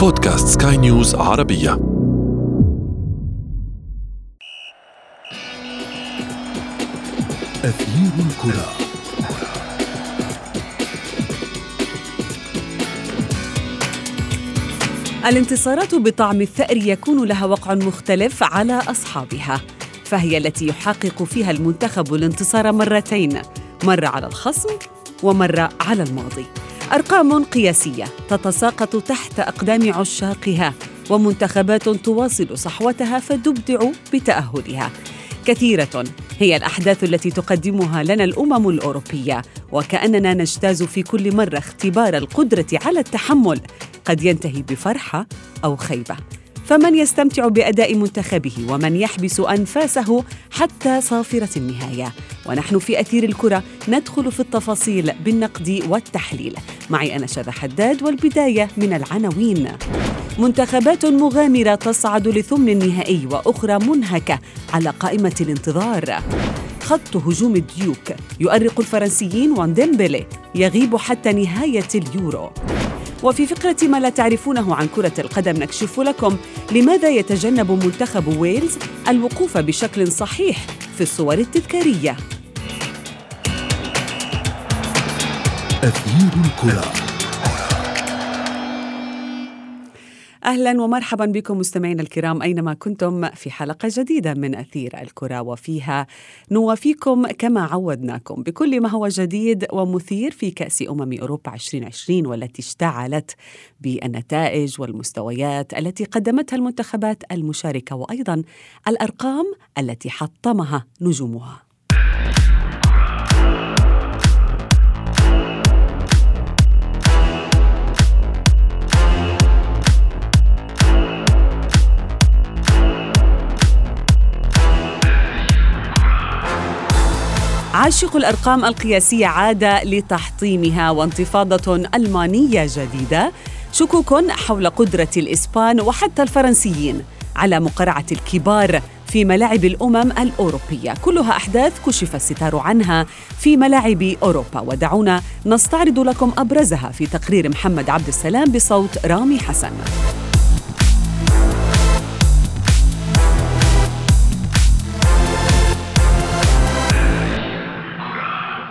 بودكاست سكاي نيوز عربية. أثير الكرة. الانتصارات بطعم الثأر يكون لها وقع مختلف على أصحابها فهي التي يحقق فيها المنتخب الانتصار مرتين مرة على الخصم ومرة على الماضي. أرقام قياسية تتساقط تحت أقدام عشاقها ومنتخبات تواصل صحوتها فتبدع بتأهلها. كثيرة هي الأحداث التي تقدمها لنا الأمم الأوروبية وكأننا نجتاز في كل مرة اختبار القدرة على التحمل. قد ينتهي بفرحة أو خيبة. فمن يستمتع بأداء منتخبه ومن يحبس أنفاسه حتى صافرة النهاية. ونحن في أثير الكرة ندخل في التفاصيل بالنقد والتحليل. معي أنا شذى حداد والبداية من العناوين. منتخبات مغامرة تصعد لثمن النهائي وأخرى منهكة على قائمة الانتظار. خط هجوم الديوك يؤرق الفرنسيين وديمبلي يغيب حتى نهاية اليورو. وفي فقرة ما لا تعرفونه عن كرة القدم نكشف لكم لماذا يتجنب منتخب ويلز الوقوف بشكل صحيح في الصور التذكارية. أثير الكرة. أهلا ومرحبا بكم مستمعينا الكرام أينما كنتم في حلقة جديدة من أثير الكرة وفيها نوافيكم كما عودناكم بكل ما هو جديد ومثير في كأس أمم أوروبا 2020 والتي اشتعلت بالنتائج والمستويات التي قدمتها المنتخبات المشاركة وأيضا الأرقام التي حطمها نجومها. عاشق الأرقام القياسية عاد لتحطيمها وانتفاضة ألمانية جديدة. شكوك حول قدرة الإسبان وحتى الفرنسيين على مقارعة الكبار في ملاعب الأمم الأوروبية. كلها أحداث كشف الستار عنها في ملاعب أوروبا. ودعونا نستعرض لكم أبرزها في تقرير محمد عبد السلام بصوت رامي حسن.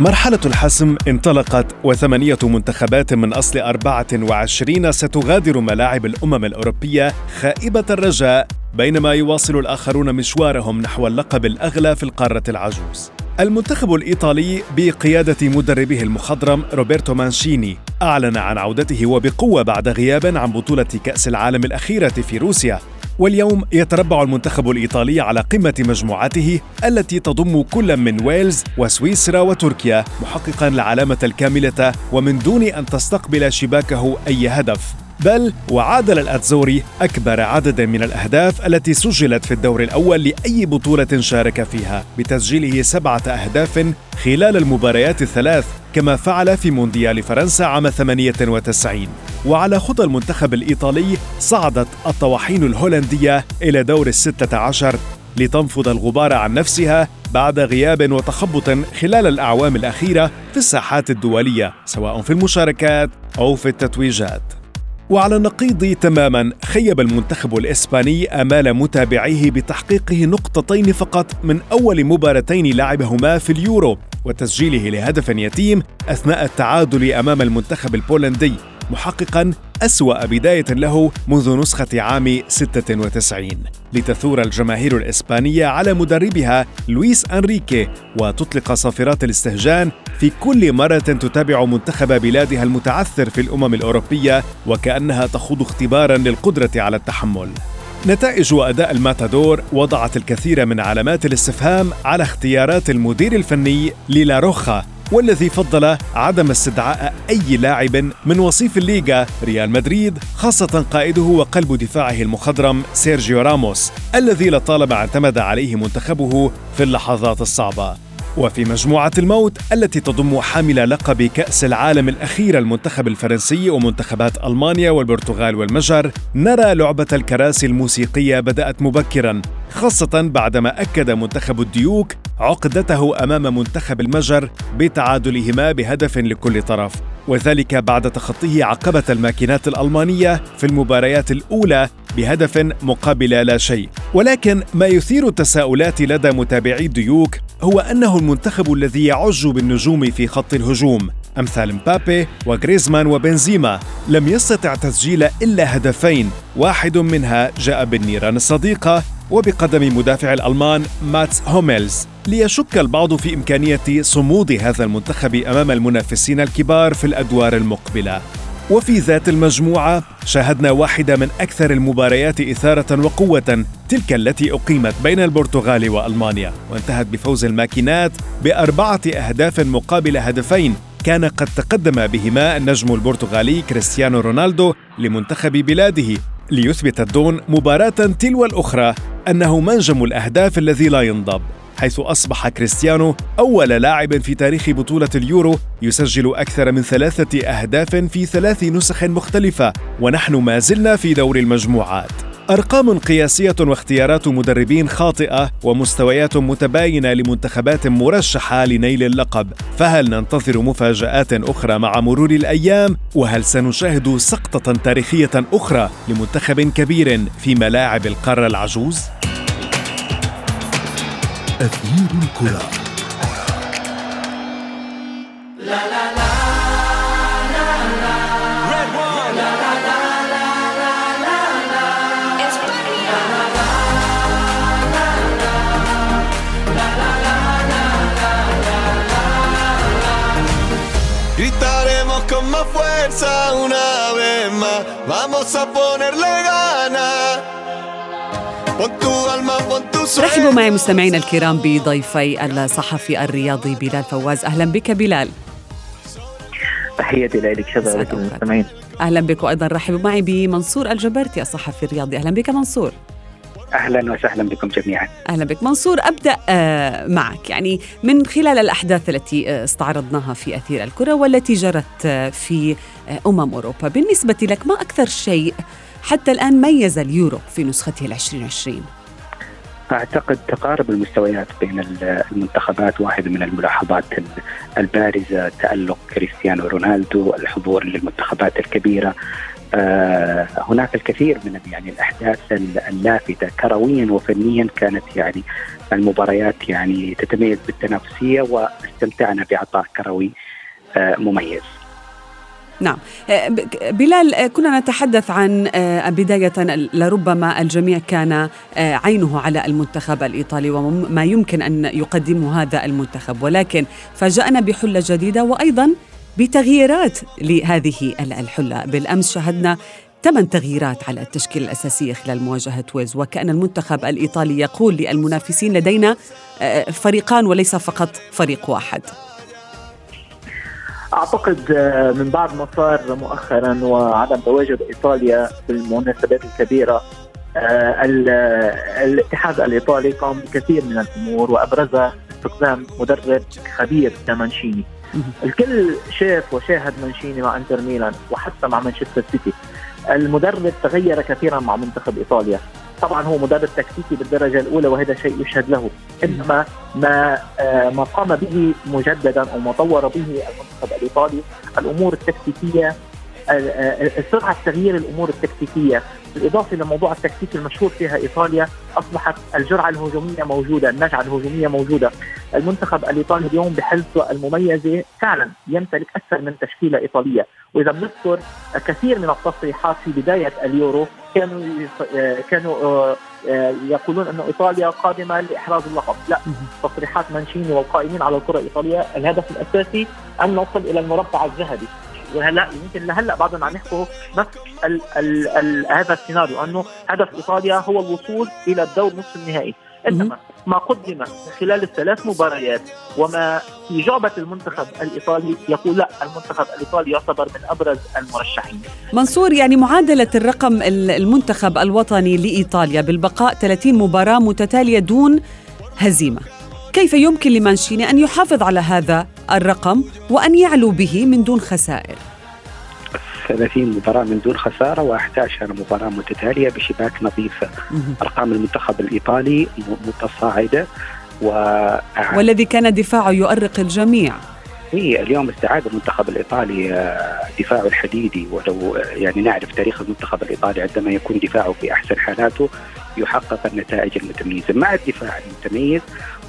مرحلة الحسم انطلقت وثمانية منتخبات من أصل 24 ستغادر ملاعب الأمم الأوروبية خائبة الرجاء بينما يواصل الآخرون مشوارهم نحو اللقب الأغلى في القارة العجوز. المنتخب الإيطالي بقيادة مدربه المخضرم روبرتو مانشيني أعلن عن عودته وبقوة بعد غياب عن بطولة كأس العالم الأخيرة في روسيا واليوم يتربع المنتخب الإيطالي على قمة مجموعته التي تضم كل من ويلز وسويسرا وتركيا محققا العلامة الكاملة ومن دون أن تستقبل شباكه أي هدف. بل وعادل الأتزوري أكبر عدد من الأهداف التي سجلت في الدور الأول لأي بطولة شارك فيها بتسجيله سبعة أهداف خلال المباريات الثلاث كما فعل في مونديال فرنسا عام 98 وعلى خطى المنتخب الإيطالي صعدت الطواحين الهولندية إلى دور الستة عشر لتنفض الغبار عن نفسها بعد غياب وتخبط خلال الأعوام الأخيرة في الساحات الدولية سواء في المشاركات أو في التتويجات. وعلى النقيض تماما خيب المنتخب الإسباني أمال متابعيه بتحقيقه نقطتين فقط من أول مباراتين لعبهما في اليورو وتسجيله لهدف يتيم أثناء التعادل أمام المنتخب البولندي محققا أسوأ بداية له منذ نسخة عام 96 لتثور الجماهير الإسبانية على مدربها لويس أنريكي وتطلق صافرات الاستهجان في كل مرة تتابع منتخب بلادها المتعثر في الأمم الأوروبية وكأنها تخوض اختبارا للقدرة على التحمل. نتائج واداء الماتادور وضعت الكثير من علامات الاستفهام على اختيارات المدير الفني ليلاروخا والذي فضل عدم استدعاء أي لاعب من وصيف الليغا ريال مدريد خاصة قائده وقلب دفاعه المخضرم سيرجيو راموس الذي لطالما اعتمد عليه منتخبه في اللحظات الصعبة. وفي مجموعة الموت التي تضم حامل لقب كأس العالم الأخير المنتخب الفرنسي ومنتخبات ألمانيا والبرتغال والمجر نرى لعبة الكراسي الموسيقية بدأت مبكرا خاصة بعدما أكد منتخب الديوك عقدته أمام منتخب المجر بتعادلهما بهدف لكل طرف. وذلك بعد تخطيه عقبة الماكينات الألمانية في المباريات الأولى بهدف مقابل لا شيء. ولكن ما يثير التساؤلات لدى متابعي الديوك هو أنه المنتخب الذي يعج بالنجوم في خط الهجوم. أمثال مبابي وغريزمان وبنزيما لم يستطع تسجيل إلا هدفين. واحد منها جاء بالنيران الصديقة وبقدم مدافع الألمان ماتس هوميلز. ليشك البعض في إمكانية صمود هذا المنتخب أمام المنافسين الكبار في الأدوار المقبلة. وفي ذات المجموعة شاهدنا واحدة من أكثر المباريات إثارة وقوة تلك التي أقيمت بين البرتغال وألمانيا وانتهت بفوز الماكينات بأربعة أهداف مقابل هدفين كان قد تقدم بهما النجم البرتغالي كريستيانو رونالدو لمنتخب بلاده ليثبت الدون مباراة تلو الأخرى أنه منجم الأهداف الذي لا ينضب. حيث أصبح كريستيانو أول لاعب في تاريخ بطولة اليورو يسجل أكثر من ثلاثة أهداف في ثلاث نسخ مختلفة ونحن ما زلنا في دور المجموعات. أرقام قياسية واختيارات مدربين خاطئة ومستويات متباينة لمنتخبات مرشحة لنيل اللقب. فهل ننتظر مفاجآت أخرى مع مرور الأيام؟ وهل سنشاهد سقطة تاريخية أخرى لمنتخب كبير في ملاعب القارة العجوز؟ أثير الكرة más fuerza una vez más. Vamos a ponerle ganas. رحبوا معي مستمعينا الكرام بضيفي الصحفي الرياضي بلال فواز. أهلا بك بلال. تحياتي لك شباب المستمعين. أهلا بك وأيضا. رحبوا معي بمنصور الجبرتي الصحفي الرياضي. أهلا بك منصور. أهلا وسهلا بكم جميعا. أهلا بك. منصور أبدأ آه، معك. يعني من خلال الأحداث التي آه، استعرضناها في أثير الكرة والتي جرت آه، في أمم أوروبا بالنسبة لك ما أكثر شيء حتى الآن ميز اليورو في نسخته ال 2020 أعتقد تقارب المستويات بين المنتخبات واحدة من الملاحظات البارزة تألق كريستيانو رونالدو الحضور للمنتخبات الكبيرة. آه هناك الكثير من يعني الأحداث اللافتة. كرويا وفنيا كانت يعني المباريات يعني تتميز بالتنافسية واستمتعنا بعطاء كروي آه مميز. نعم. آه، بلال آه، كنا نتحدث عن آه، بداية لربما الجميع كان عينه على المنتخب الإيطالي وما يمكن أن يقدمه هذا المنتخب. ولكن فاجأنا بحلة جديدة وأيضا بتغييرات لهذه الحلة. بالأمس شاهدنا ثمان تغييرات على التشكيلة الأساسية خلال مواجهة ويز وكأن المنتخب الإيطالي يقول للمنافسين لدينا فريقان وليس فقط فريق واحد. أعتقد آه، من بعد ما صار مؤخرا وعدم تواجد إيطاليا في المناسبات الكبيرة آه، الاتحاد الإيطالي قام بكثير من الأمور وابرزها استخدام مدرب خبير كمانشيني. الكل شاف وشاهد مانشيني مع إنتر ميلان وحتى مع مانشستر سيتي. المدرب تغير كثيرا مع منتخب إيطاليا. طبعا هو مدرب تكتيكي بالدرجة الأولى وهذا شيء يشهد له. إنما ما آه، ما قام به مجددا أو ما طور به المنتخب الإيطالي. الأمور التكتيكية سرعه تغيير الأمور التكتيكية بالإضافة لموضوع التكتيك المشهور فيها إيطاليا أصبحت الجرعة الهجومية موجودة، النجعة الهجومية موجودة، المنتخب الإيطالي اليوم بحلته المميزة فعلا يمتلك أكثر من تشكيلة إيطالية، وإذا بنذكر كثير من التصريحات في بداية اليورو كانوا كانوا آه، آه، يقولون أن إيطاليا قادمة لإحراز اللقب. لا تصريحات مانشيني والقائمين على الكرة الإيطالية. الهدف الأساسي أن نصل إلى المربع الذهبي. وهلا يمكن لهلا بعدنا عم نحكوا نفس ال ال ال هذا السيناريو إنه هدف إيطاليا هو الوصول إلى الدور نصف النهائي. إنما ما قدم خلال الثلاث مباريات وما في جعبة المنتخب الإيطالي يقول لا المنتخب الإيطالي يعتبر من أبرز المرشحين. منصور يعني معادلة الرقم المنتخب الوطني لإيطاليا بالبقاء 30 مباراة متتالية دون هزيمة. كيف يمكن لمانشيني أن يحافظ على هذا الرقم وأن يعلو به من دون خسائر؟ 30 مباراة من دون خسارة و11 مباراة متتالية بشباك نظيفه أرقام المنتخب الإيطالي متصاعدة و والذي كان دفاعه يؤرق الجميع. هي اليوم استعاد المنتخب الإيطالي آه، دفاعه الحديدي ولو آه، يعني نعرف تاريخ المنتخب الإيطالي عندما يكون دفاعه في أحسن حالاته يحقق النتائج المتميزة، مع الدفاع المتميز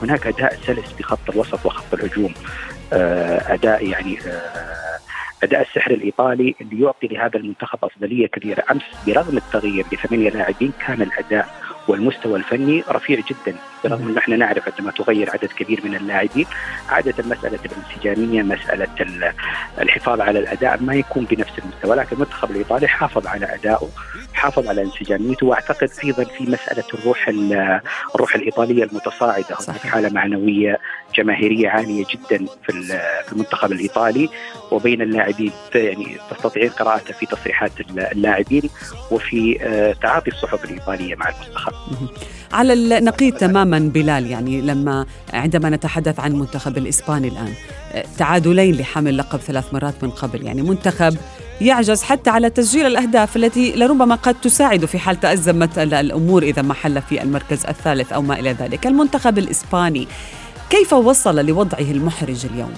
هناك أداء سلس في خط الوسط وخط الهجوم آه، أداء يعني أداء السحر الإيطالي اللي يعطي لهذا المنتخب أفضلية كبيرة، أمس برغم التغيير لثمانيه لاعبين كان الأداء والمستوى الفني رفيع جدا. برغم ان إحنا نعرف عندما تغير عدد كبير من اللاعبين عادة مسألة الانسجامية مسألة الحفاظ على الأداء ما يكون بنفس المستوى لكن المنتخب الإيطالي حافظ على أدائه حافظ على انسجاميته واعتقد أيضا في مسألة الروح الروح الإيطالية المتصاعدة هناك حالة معنوية جماهيرية عالية جدا في المنتخب الإيطالي وبين اللاعبين يعني تستطيعين قراءته في تصريحات اللاعبين وفي آه، تعاطي الصحف الإيطالية مع المنتخب. على النقيض تماما بلال يعني لما عندما نتحدث عن المنتخب الإسباني الآن آه، تعادلين لحمل لقب ثلاث مرات من قبل يعني منتخب يعجز حتى على تسجيل الأهداف التي لربما قد تساعد في حال تأزمت الأمور إذا ما حل في المركز الثالث أو ما إلى ذلك المنتخب الإسباني كيف وصل لوضعه المحرج اليوم؟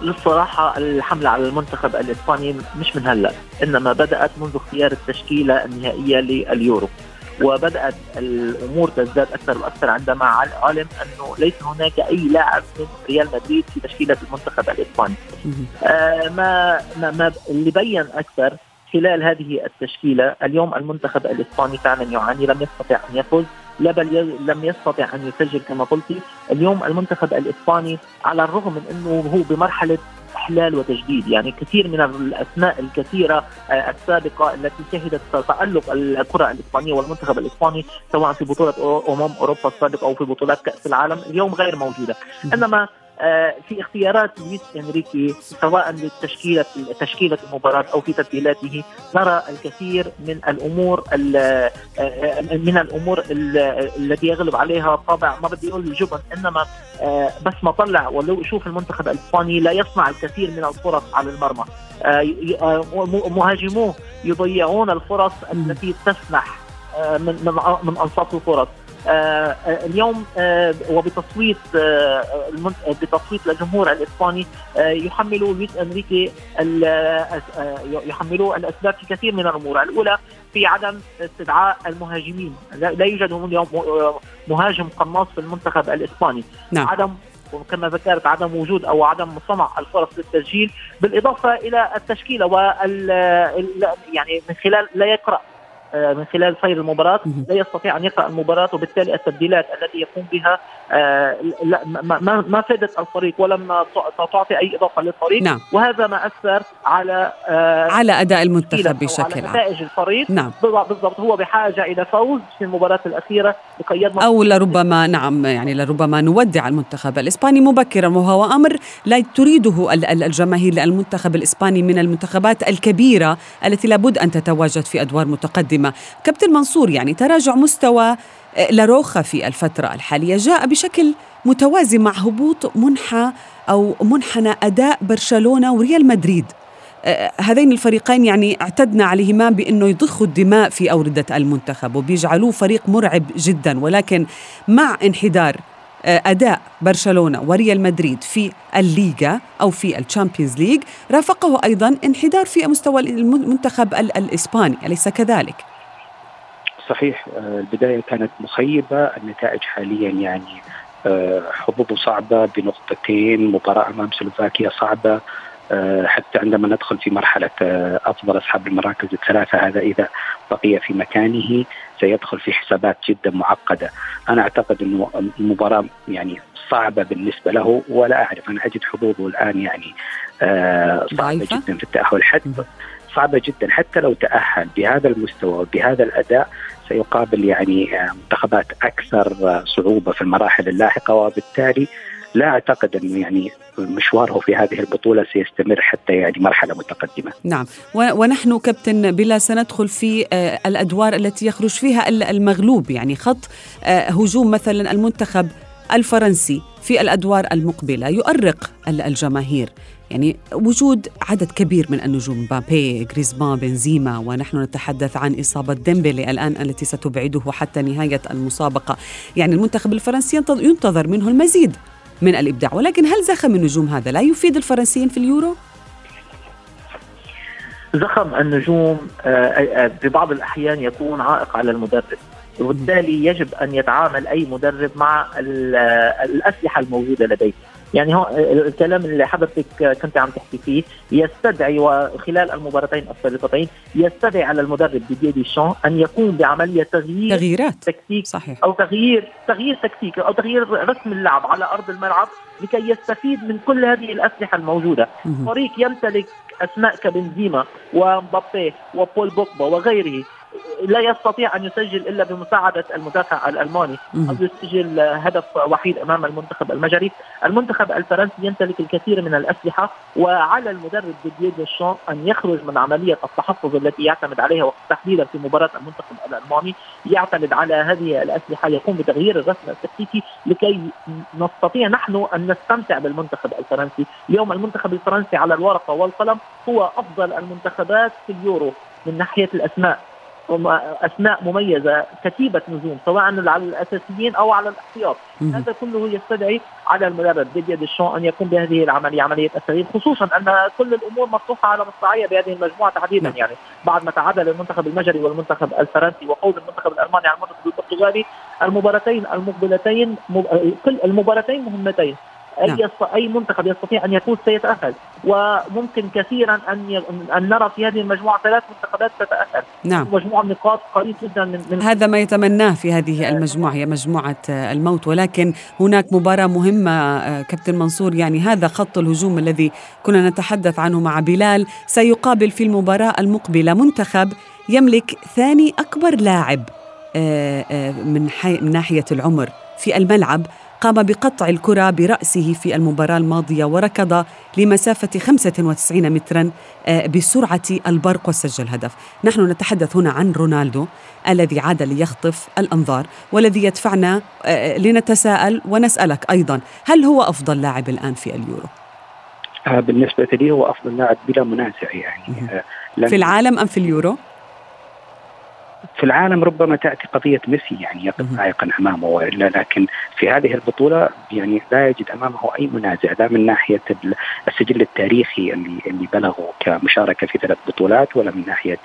للصراحة الحملة على المنتخب الإسباني مش من هلأ إنما بدأت منذ اختيار التشكيلة النهائية لليورو وبدأت الأمور تزداد أكثر وأكثر عندما علم أنه ليس هناك أي لاعب من ريال مدريد في تشكيلة المنتخب الإسباني. آه ما, ما, ما اللي بين أكثر خلال هذه التشكيلة اليوم المنتخب الإسباني فعلا يعاني لم يستطع أن يفوز لا بل لم يستطع أن يسجل كما قلت. اليوم المنتخب الإسباني على الرغم من أنه هو بمرحلة إحلال وتجديد يعني كثير من الاسماء الكثيرة آه، السابقة التي شهدت تألق الكرة الإسبانية والمنتخب الإسباني سواء في بطولة أمم أوروبا السابقة أو في بطولات كأس العالم اليوم غير موجودة. إنما في اختيارات لويس إنريكي سواء لتشكيله تشكيله المباراة أو في تبديلاته نرى الكثير من الأمور آه، من الأمور التي يغلب عليها طابع ما بدي أقول الجبن إنما آه، بس ما طلع ولو شوف المنتخب الإسباني لا يصنع الكثير من الفرص على المرمى. مهاجموه يضيعون الفرص التي تسمح من من أنصاف الفرص. آه، آه، اليوم آه، وبتصويت بتصويت الجمهور الإسباني يحملوا لويس أنريكي يحملوا الأسباب في كثير من الأمور، الأولى في عدم استدعاء المهاجمين، لا يوجد اليوم مهاجم قناص في المنتخب الإسباني، نعم. عدم وكما ذكرت عدم وجود أو عدم صنع الفرص للتسجيل بالإضافة إلى التشكيلة وال يعني من خلال لا يقرأ. آه، من خلال سير المباراة لا يستطيع أن يقرأ المباراة وبالتالي التبديلات التي يقوم بها آه، ما فادت الفريق ولم تعطي أي إضافة للفريق. نعم. وهذا ما أثر على آه، على أداء المنتخب بشكل عام. نتائج الفريق. نعم. بالضبط هو بحاجة إلى فوز في المباراة الأخيرة لكي يضمن أو لربما نعم يعني لربما نودع المنتخب الإسباني مبكرا وهو أمر لا تريده الجماهير للمنتخب الإسباني من المنتخبات الكبيرة التي لابد أن تتواجد في أدوار متقدمة. القادمة كابتن منصور يعني تراجع مستوى آه، لاروخا في الفترة الحالية جاء بشكل متوازي مع هبوط منحى أو منحنى أداء برشلونة وريال مدريد. آه، هذين الفريقين يعني اعتدنا عليهما بأنه يضخوا الدماء في أوردة المنتخب وبيجعلوه فريق مرعب جدا ولكن مع انحدار آه، أداء برشلونة وريال مدريد في الليغا أو في ال Champions League رافقه أيضا انحدار في مستوى المنتخب الإسباني أليس كذلك؟ صحيح آه، البداية كانت مخيبة النتائج حاليا يعني آه، حظوظه صعبة بنقطتين مباراة أمام سلوفاكيا صعبة. حتى عندما ندخل في مرحلة أفضل أصحاب المراكز الثلاثة هذا إذا بقي في مكانه سيدخل في حسابات جدا معقدة. أنا أعتقد أنه المباراة يعني صعبة بالنسبة له ولا أعرف. أنا أجد حظوظه الآن يعني آه صعبة جدا في التأهل. حتى صعبة جدا. حتى لو تأهل بهذا المستوى وبهذا الأداء سيقابل يعني آه، منتخبات أكثر صعوبة في المراحل اللاحقة. وبالتالي لا أعتقد أنه يعني مشواره في هذه البطولة سيستمر حتى يعني مرحلة متقدمة. نعم. ونحن كابتن بلا سندخل في آه، الأدوار التي يخرج فيها المغلوب يعني خط آه، هجوم مثلا المنتخب الفرنسي في الأدوار المقبلة يؤرق الجماهير. يعني وجود عدد كبير من النجوم مبابي غريزمان بنزيما ونحن نتحدث عن إصابة ديمبلي الآن التي ستبعده حتى نهاية المسابقة. يعني المنتخب الفرنسي ينتظر منه المزيد. من الإبداع. ولكن هل زخم النجوم هذا لا يفيد الفرنسيين في اليورو؟ زخم النجوم آه، آه، بعض الأحيان يكون عائق على المدرب. وبالتالي يجب أن يتعامل أي مدرب مع الأسلحة الموجودة لديه. يعني هو الكلام اللي حضرتك كنت عم تحكي فيه يستدعي وخلال المباراتين السابقتين يستدعي على المدرب ديدي ديشان أن يقوم بعملية تغيير تغييرات. تكتيك صحيح. أو تغيير تغيير تكتيك أو تغيير رسم اللعب على أرض الملعب لكي يستفيد من كل هذه الأسلحة الموجودة، فريق يمتلك أسماء كبنزيما ومبابي وبول بوكبا وغيره. لا يستطيع أن يسجل إلا بمساعدة المدافع الألماني. أو يسجل هدف وحيد أمام المنتخب المجري، المنتخب الفرنسي يمتلك الكثير من الأسلحة وعلى المدرب ديدييه ديشان أن يخرج من عملية التحفظ التي يعتمد عليها وتحديدا في مباراة المنتخب الألماني. يعتمد على هذه الأسلحة يقوم بتغيير الرسم التكتيكي لكي نستطيع نحن أن نستمتع بالمنتخب الفرنسي، اليوم المنتخب الفرنسي على الورقة والقلم هو أفضل المنتخبات في اليورو من ناحية الأسماء. أسماء مميزة كتيبة نجوم سواء على الأساسيين أو على الاحتياط. هذا كله يستدعي على المدرب ديديا ديشون أن يقوم بهذه العملية عملية التغيير خصوصا أن كل الأمور مفتوحة على مصراعيه بهذه المجموعة تحديدا يعني. بعد ما تعادل المنتخب المجري والمنتخب الفرنسي وفوز المنتخب الألماني على المنتخب البرتغالي المباراتين المقبلتين كل المباراتين مهمتين. اي نعم. أي منتخب يستطيع أن يفوز سيتأهل. وممكن كثيرا أن ي... أن نرى في هذه المجموعة ثلاث منتخبات تتأهل. نعم. مجموعة نقاط قريب جدا من, من هذا ما يتمناه في هذه المجموعة هي مجموعة الموت. ولكن هناك مباراة مهمة آه، كابتن منصور يعني هذا خط الهجوم الذي كنا نتحدث عنه مع بلال. سيقابل في المباراة المقبلة منتخب يملك ثاني أكبر لاعب آه، آه، من, حي... من ناحية العمر في الملعب قام بقطع الكرة برأسه في المباراة الماضية وركض لمسافة 95 مترا آه، بسرعة البرق وسجل هدف نحن نتحدث هنا عن رونالدو الذي عاد ليخطف الأنظار والذي يدفعنا آه، لنتساءل ونسألك أيضا هل هو أفضل لاعب الآن في اليورو؟ آه، بالنسبة لي هو أفضل لاعب بلا منازع يعني في العالم أم في اليورو؟ في العالم ربما تأتي قضية ميسي يعني يقف عائقا أمامه وإلا لكن في هذه البطولة يعني لا يجد أمامه أي منازع لا من ناحية السجل التاريخي اللي اللي بلغه كمشاركة في ثلاث بطولات ولا من ناحية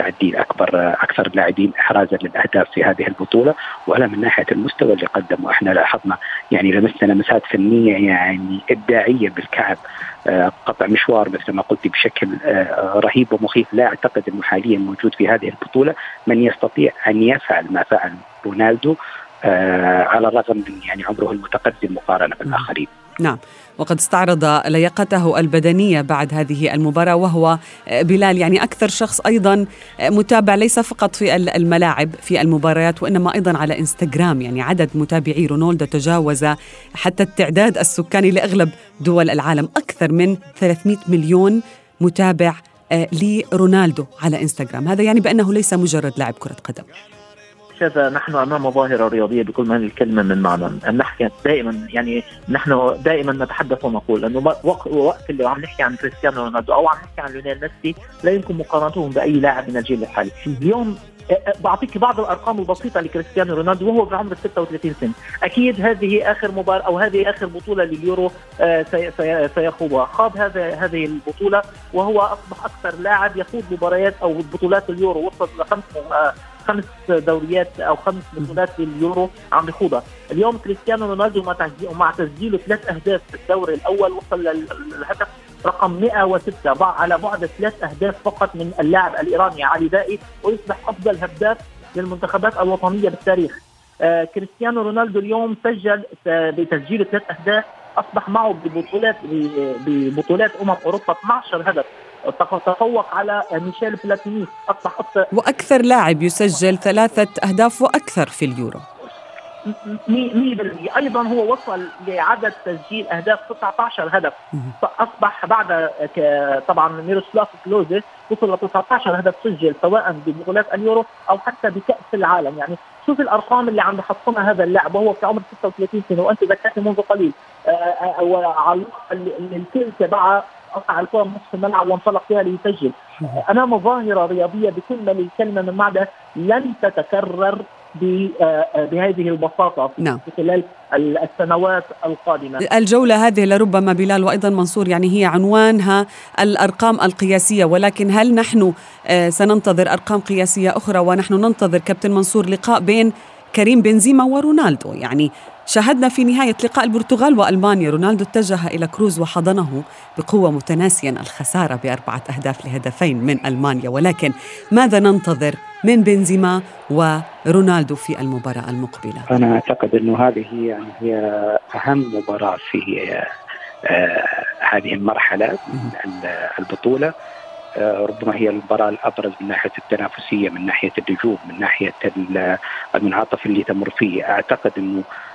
تعدي أكبر أكثر اللاعبين احرازا للأهداف في هذه البطولة. ولا من ناحية المستوى اللي قدمه إحنا لاحظنا يعني لمسنا لمسات فنيه يعني إبداعية بالكعب آه، قطع مشوار مثل ما قلت بشكل آه، رهيب ومخيف. لا أعتقد إنه حاليا موجود في هذه البطولة من يستطيع أن يفعل ما فعل رونالدو آه، على الرغم من يعني عمره المتقدم مقارنة بالآخرين. نعم. وقد استعرض لياقته البدنية بعد هذه المباراة وهو بلال يعني أكثر شخص أيضا متابع ليس فقط في الملاعب في المباريات وإنما أيضا على إنستغرام يعني عدد متابعي رونالدو تجاوز حتى التعداد السكاني لأغلب دول العالم. أكثر من 300 مليون متابع آه، لرونالدو على إنستغرام. هذا يعني بأنه ليس مجرد لاعب كرة قدم. هكذا نحن أمام ظاهرة رياضية بكل ما الكلمة من معنى. أن نحكي دائما يعني نحن دائما نتحدث ونقول أنه وقت اللي عم نحكي عن كريستيانو رونالدو أو عم نحكي عن ليونيل ميسي لا يمكن مقارنتهم بأي لاعب من الجيل الحالي. اليوم بعطيك بعض الأرقام البسيطة لكريستيانو رونالدو وهو في عمر 36 سنة، أكيد هذه آخر مباراة أو هذه آخر بطولة لليورو سيخوضها، خاض هذا هذه البطولة وهو أصبح أكثر لاعب يخوض مباريات أو بطولات اليورو وصل لخمس خمس دوريات أو خمس بطولات لليورو عم بيخوضها، اليوم كريستيانو رونالدو مع تسجيله ثلاث أهداف في الدوري الأول وصل للهدف رقم 106 على بعد ثلاث أهداف فقط من اللاعب الإيراني علي دائي ويصبح أفضل هداف للمنتخبات الوطنية بالتاريخ. آه كريستيانو رونالدو اليوم سجل بتسجيل ثلاث أهداف أصبح معه ببطولات ببطولات أمم أوروبا 12 هدف. تفوق على ميشيل بلاتيني أصبح أكثر وأكثر لاعب يسجل ثلاثة أهداف وأكثر في اليورو. 100% أيضا هو وصل لعدد تسجيل أهداف 19 هدف. فأصبح بعد طبعا ميروسلاف كلوزي وصل ل 19 هدف سجل سواء ببطولات اليورو أو حتى بكأس العالم. يعني شوف الأرقام اللي عم بحصلها هذا اللاعب. وهو في عمر 36 سنة وأنت ذكرت منذ قليل. آه، آه، وعلى الكل تبعها قطع الكره من نصف الملعب وانطلق فيها ليسجل أمام ظاهرة رياضية بكل ما الكلمة من معنى لن تتكرر بهذه البساطة نعم. في خلال السنوات القادمة. الجولة هذه لربما بلال وأيضا منصور يعني هي عنوانها الأرقام القياسية ولكن هل نحن سننتظر أرقام قياسية أخرى ونحن ننتظر كابتن منصور لقاء بين كريم بنزيما ورونالدو يعني شاهدنا في نهاية لقاء البرتغال وألمانيا. رونالدو اتجه إلى كروز وحضنه بقوة متناسيا. الخسارة بأربعة أهداف لهدفين من ألمانيا. ولكن ماذا ننتظر من بنزيما ورونالدو في المباراة المقبلة؟ أنا أعتقد أنه هذه هي يعني هي أهم مباراة في آه هذه المرحلة من البطولة. آه ربما هي المباراة الأبرز من ناحية التنافسية من ناحية النجوم من ناحية المنعطف اللي تمر فيه. أعتقد أنه آه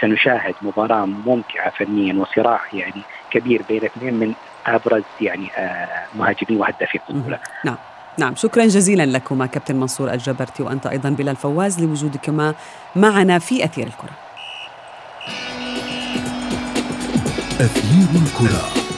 سنشاهد مباراة ممتعة فنيا وصراع يعني كبير بين اثنين من أبرز يعني آه مهاجمين وهدافي البطولة نعم. نعم. شكرا جزيلا لكما كابتن منصور الجبرتي وأنت أيضا بلال فواز لوجودكما معنا في أثير الكرة. أثير الكرة.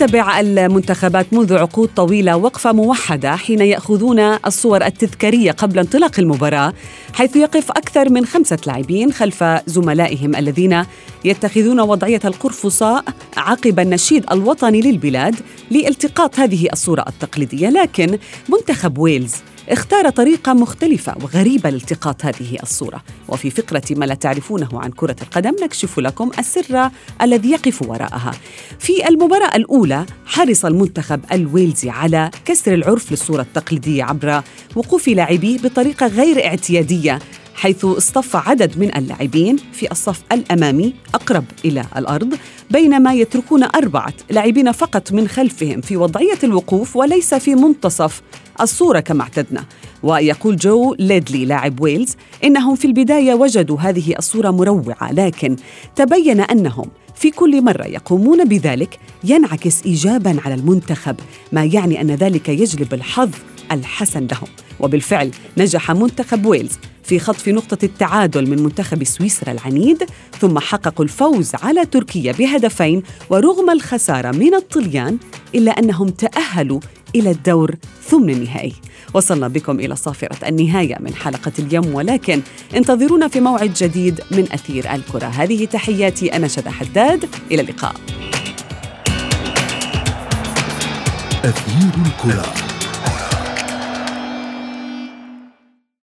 تتبع المنتخبات منذ عقود طويلة وقفة موحدة حين يأخذون الصور التذكارية قبل انطلاق المباراة حيث يقف أكثر من خمسة لاعبين خلف زملائهم الذين يتخذون وضعية القرفصاء عقب النشيد الوطني للبلاد لالتقاط هذه الصورة التقليدية. لكن منتخب ويلز اختار طريقة مختلفة وغريبة لالتقاط هذه الصورة. وفي فقرة ما لا تعرفونه عن كرة القدم نكشف لكم السر الذي يقف وراءها. في المباراة الأولى حرص المنتخب الويلزي على كسر العرف للصورة التقليدية عبر وقوف لاعبيه بطريقة غير اعتيادية. حيث اصطف عدد من اللاعبين في الصف الأمامي أقرب إلى الأرض بينما يتركون أربعة لاعبين فقط من خلفهم في وضعية الوقوف وليس في منتصف الصورة كما اعتدنا. ويقول جو ليدلي لاعب ويلز إنهم في البداية وجدوا هذه الصورة مروعة لكن تبين أنهم في كل مرة يقومون بذلك ينعكس ايجابا على المنتخب ما يعني أن ذلك يجلب الحظ الحسن لهم. وبالفعل نجح منتخب ويلز في خطف نقطة التعادل من منتخب سويسرا العنيد ثم حققوا الفوز على تركيا بهدفين ورغم الخسارة من الطليان إلا أنهم تأهلوا إلى الدور ثمن النهائي. وصلنا بكم إلى صافرة النهاية من حلقة اليوم ولكن انتظرونا في موعد جديد من أثير الكرة. هذه تحياتي أنا شذى حداد. إلى اللقاء. أثير الكرة.